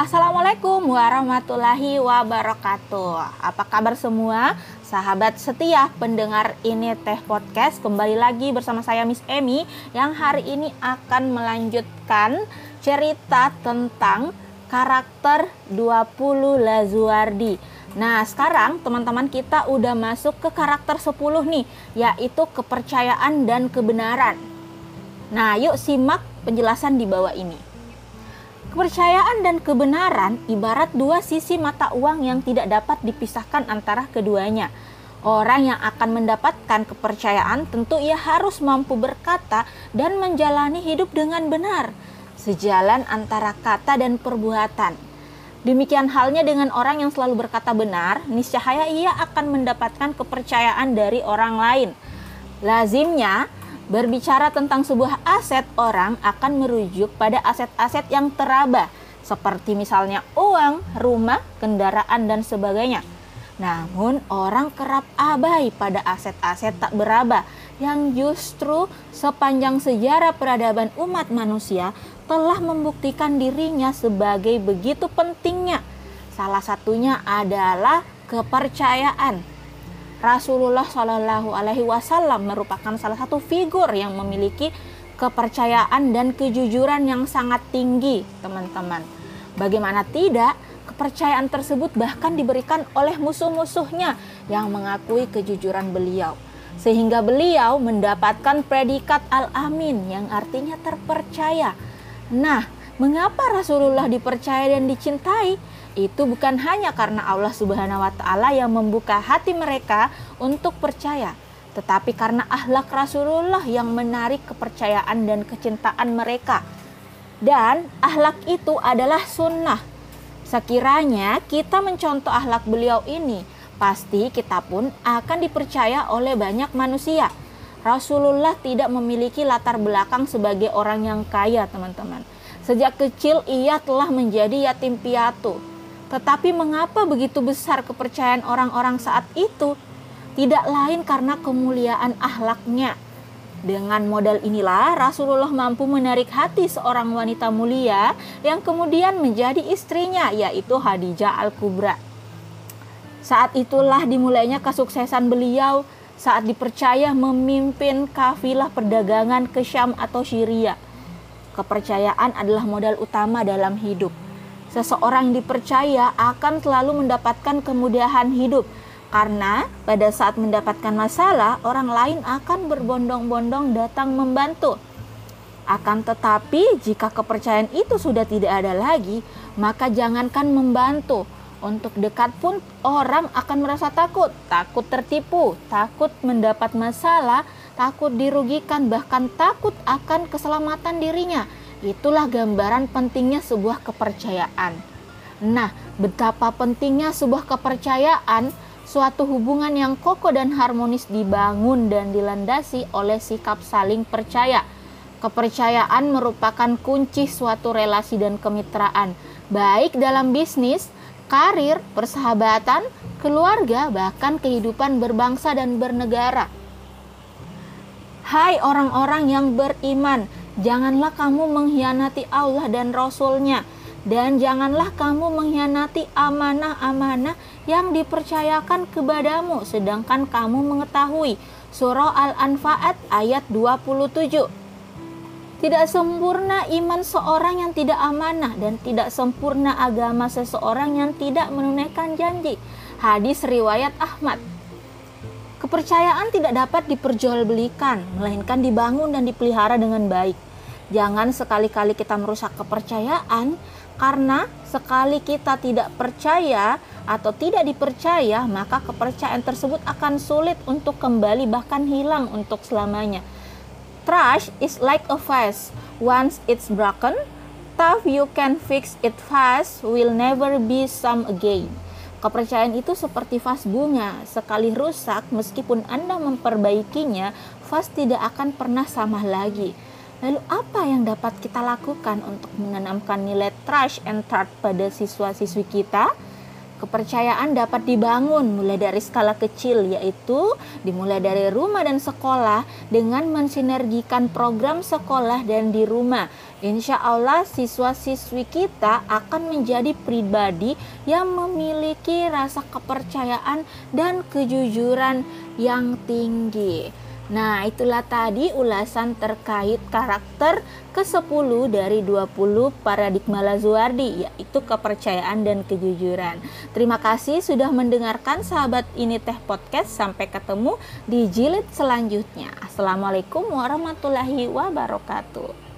Assalamualaikum warahmatullahi wabarakatuh. Apa kabar semua? Sahabat setia pendengar ini Teh Podcast kembali lagi bersama saya Miss Emi yang hari ini akan melanjutkan cerita tentang karakter 20 Lazuardi. Nah, sekarang teman-teman kita udah masuk ke karakter 10 nih, yaitu kepercayaan dan kebenaran. Nah, yuk simak penjelasan di bawah ini. Kepercayaan dan kebenaran ibarat dua sisi mata uang yang tidak dapat dipisahkan antara keduanya. Orang yang akan mendapatkan kepercayaan tentu ia harus mampu berkata dan menjalani hidup dengan benar, sejalan antara kata dan perbuatan. Demikian halnya dengan orang yang selalu berkata benar, niscaya ia akan mendapatkan kepercayaan dari orang lain. Lazimnya, Berbicara tentang sebuah aset, orang akan merujuk pada aset-aset yang teraba, seperti misalnya uang, rumah, kendaraan, dan sebagainya. Namun, orang kerap abai pada aset-aset tak beraba yang justru sepanjang sejarah peradaban umat manusia telah membuktikan dirinya sebagai begitu pentingnya. Salah satunya adalah kepercayaan. Rasulullah Shallallahu Alaihi Wasallam merupakan salah satu figur yang memiliki kepercayaan dan kejujuran yang sangat tinggi, teman-teman. Bagaimana tidak, kepercayaan tersebut bahkan diberikan oleh musuh-musuhnya yang mengakui kejujuran beliau. Sehingga beliau mendapatkan predikat al-amin yang artinya terpercaya. Nah, mengapa Rasulullah dipercaya dan dicintai? Itu bukan hanya karena Allah Subhanahu wa taala yang membuka hati mereka untuk percaya, tetapi karena akhlak Rasulullah yang menarik kepercayaan dan kecintaan mereka. Dan akhlak itu adalah sunnah. Sekiranya kita mencontoh akhlak beliau ini, pasti kita pun akan dipercaya oleh banyak manusia. Rasulullah tidak memiliki latar belakang sebagai orang yang kaya, teman-teman. Sejak kecil ia telah menjadi yatim piatu tetapi mengapa begitu besar kepercayaan orang-orang saat itu? Tidak lain karena kemuliaan ahlaknya. Dengan modal inilah Rasulullah mampu menarik hati seorang wanita mulia yang kemudian menjadi istrinya yaitu Hadijah Al-Kubra. Saat itulah dimulainya kesuksesan beliau saat dipercaya memimpin kafilah perdagangan ke Syam atau Syria. Kepercayaan adalah modal utama dalam hidup seseorang dipercaya akan selalu mendapatkan kemudahan hidup. Karena pada saat mendapatkan masalah orang lain akan berbondong-bondong datang membantu. Akan tetapi jika kepercayaan itu sudah tidak ada lagi, maka jangankan membantu, untuk dekat pun orang akan merasa takut, takut tertipu, takut mendapat masalah, takut dirugikan, bahkan takut akan keselamatan dirinya Itulah gambaran pentingnya sebuah kepercayaan. Nah, betapa pentingnya sebuah kepercayaan, suatu hubungan yang kokoh dan harmonis dibangun dan dilandasi oleh sikap saling percaya. Kepercayaan merupakan kunci suatu relasi dan kemitraan, baik dalam bisnis, karir, persahabatan, keluarga, bahkan kehidupan berbangsa dan bernegara. Hai orang-orang yang beriman, Janganlah kamu mengkhianati Allah dan Rasul-Nya dan janganlah kamu mengkhianati amanah-amanah yang dipercayakan kepadamu sedangkan kamu mengetahui surah Al-Anfa'at ayat 27 tidak sempurna iman seorang yang tidak amanah dan tidak sempurna agama seseorang yang tidak menunaikan janji. Hadis riwayat Ahmad. Kepercayaan tidak dapat diperjualbelikan, melainkan dibangun dan dipelihara dengan baik. Jangan sekali-kali kita merusak kepercayaan karena sekali kita tidak percaya atau tidak dipercaya, maka kepercayaan tersebut akan sulit untuk kembali bahkan hilang untuk selamanya. Trust is like a vase. Once it's broken, tough you can fix it fast will never be some again. Kepercayaan itu seperti vas bunga, sekali rusak meskipun Anda memperbaikinya, vas tidak akan pernah sama lagi. Lalu apa yang dapat kita lakukan untuk menanamkan nilai trust and trust pada siswa-siswi kita? Kepercayaan dapat dibangun mulai dari skala kecil yaitu dimulai dari rumah dan sekolah dengan mensinergikan program sekolah dan di rumah. Insya Allah siswa-siswi kita akan menjadi pribadi yang memiliki rasa kepercayaan dan kejujuran yang tinggi. Nah, itulah tadi ulasan terkait karakter ke-10 dari 20 paradigma Lazuardi, yaitu kepercayaan dan kejujuran. Terima kasih sudah mendengarkan sahabat ini teh podcast. Sampai ketemu di jilid selanjutnya. Assalamualaikum warahmatullahi wabarakatuh.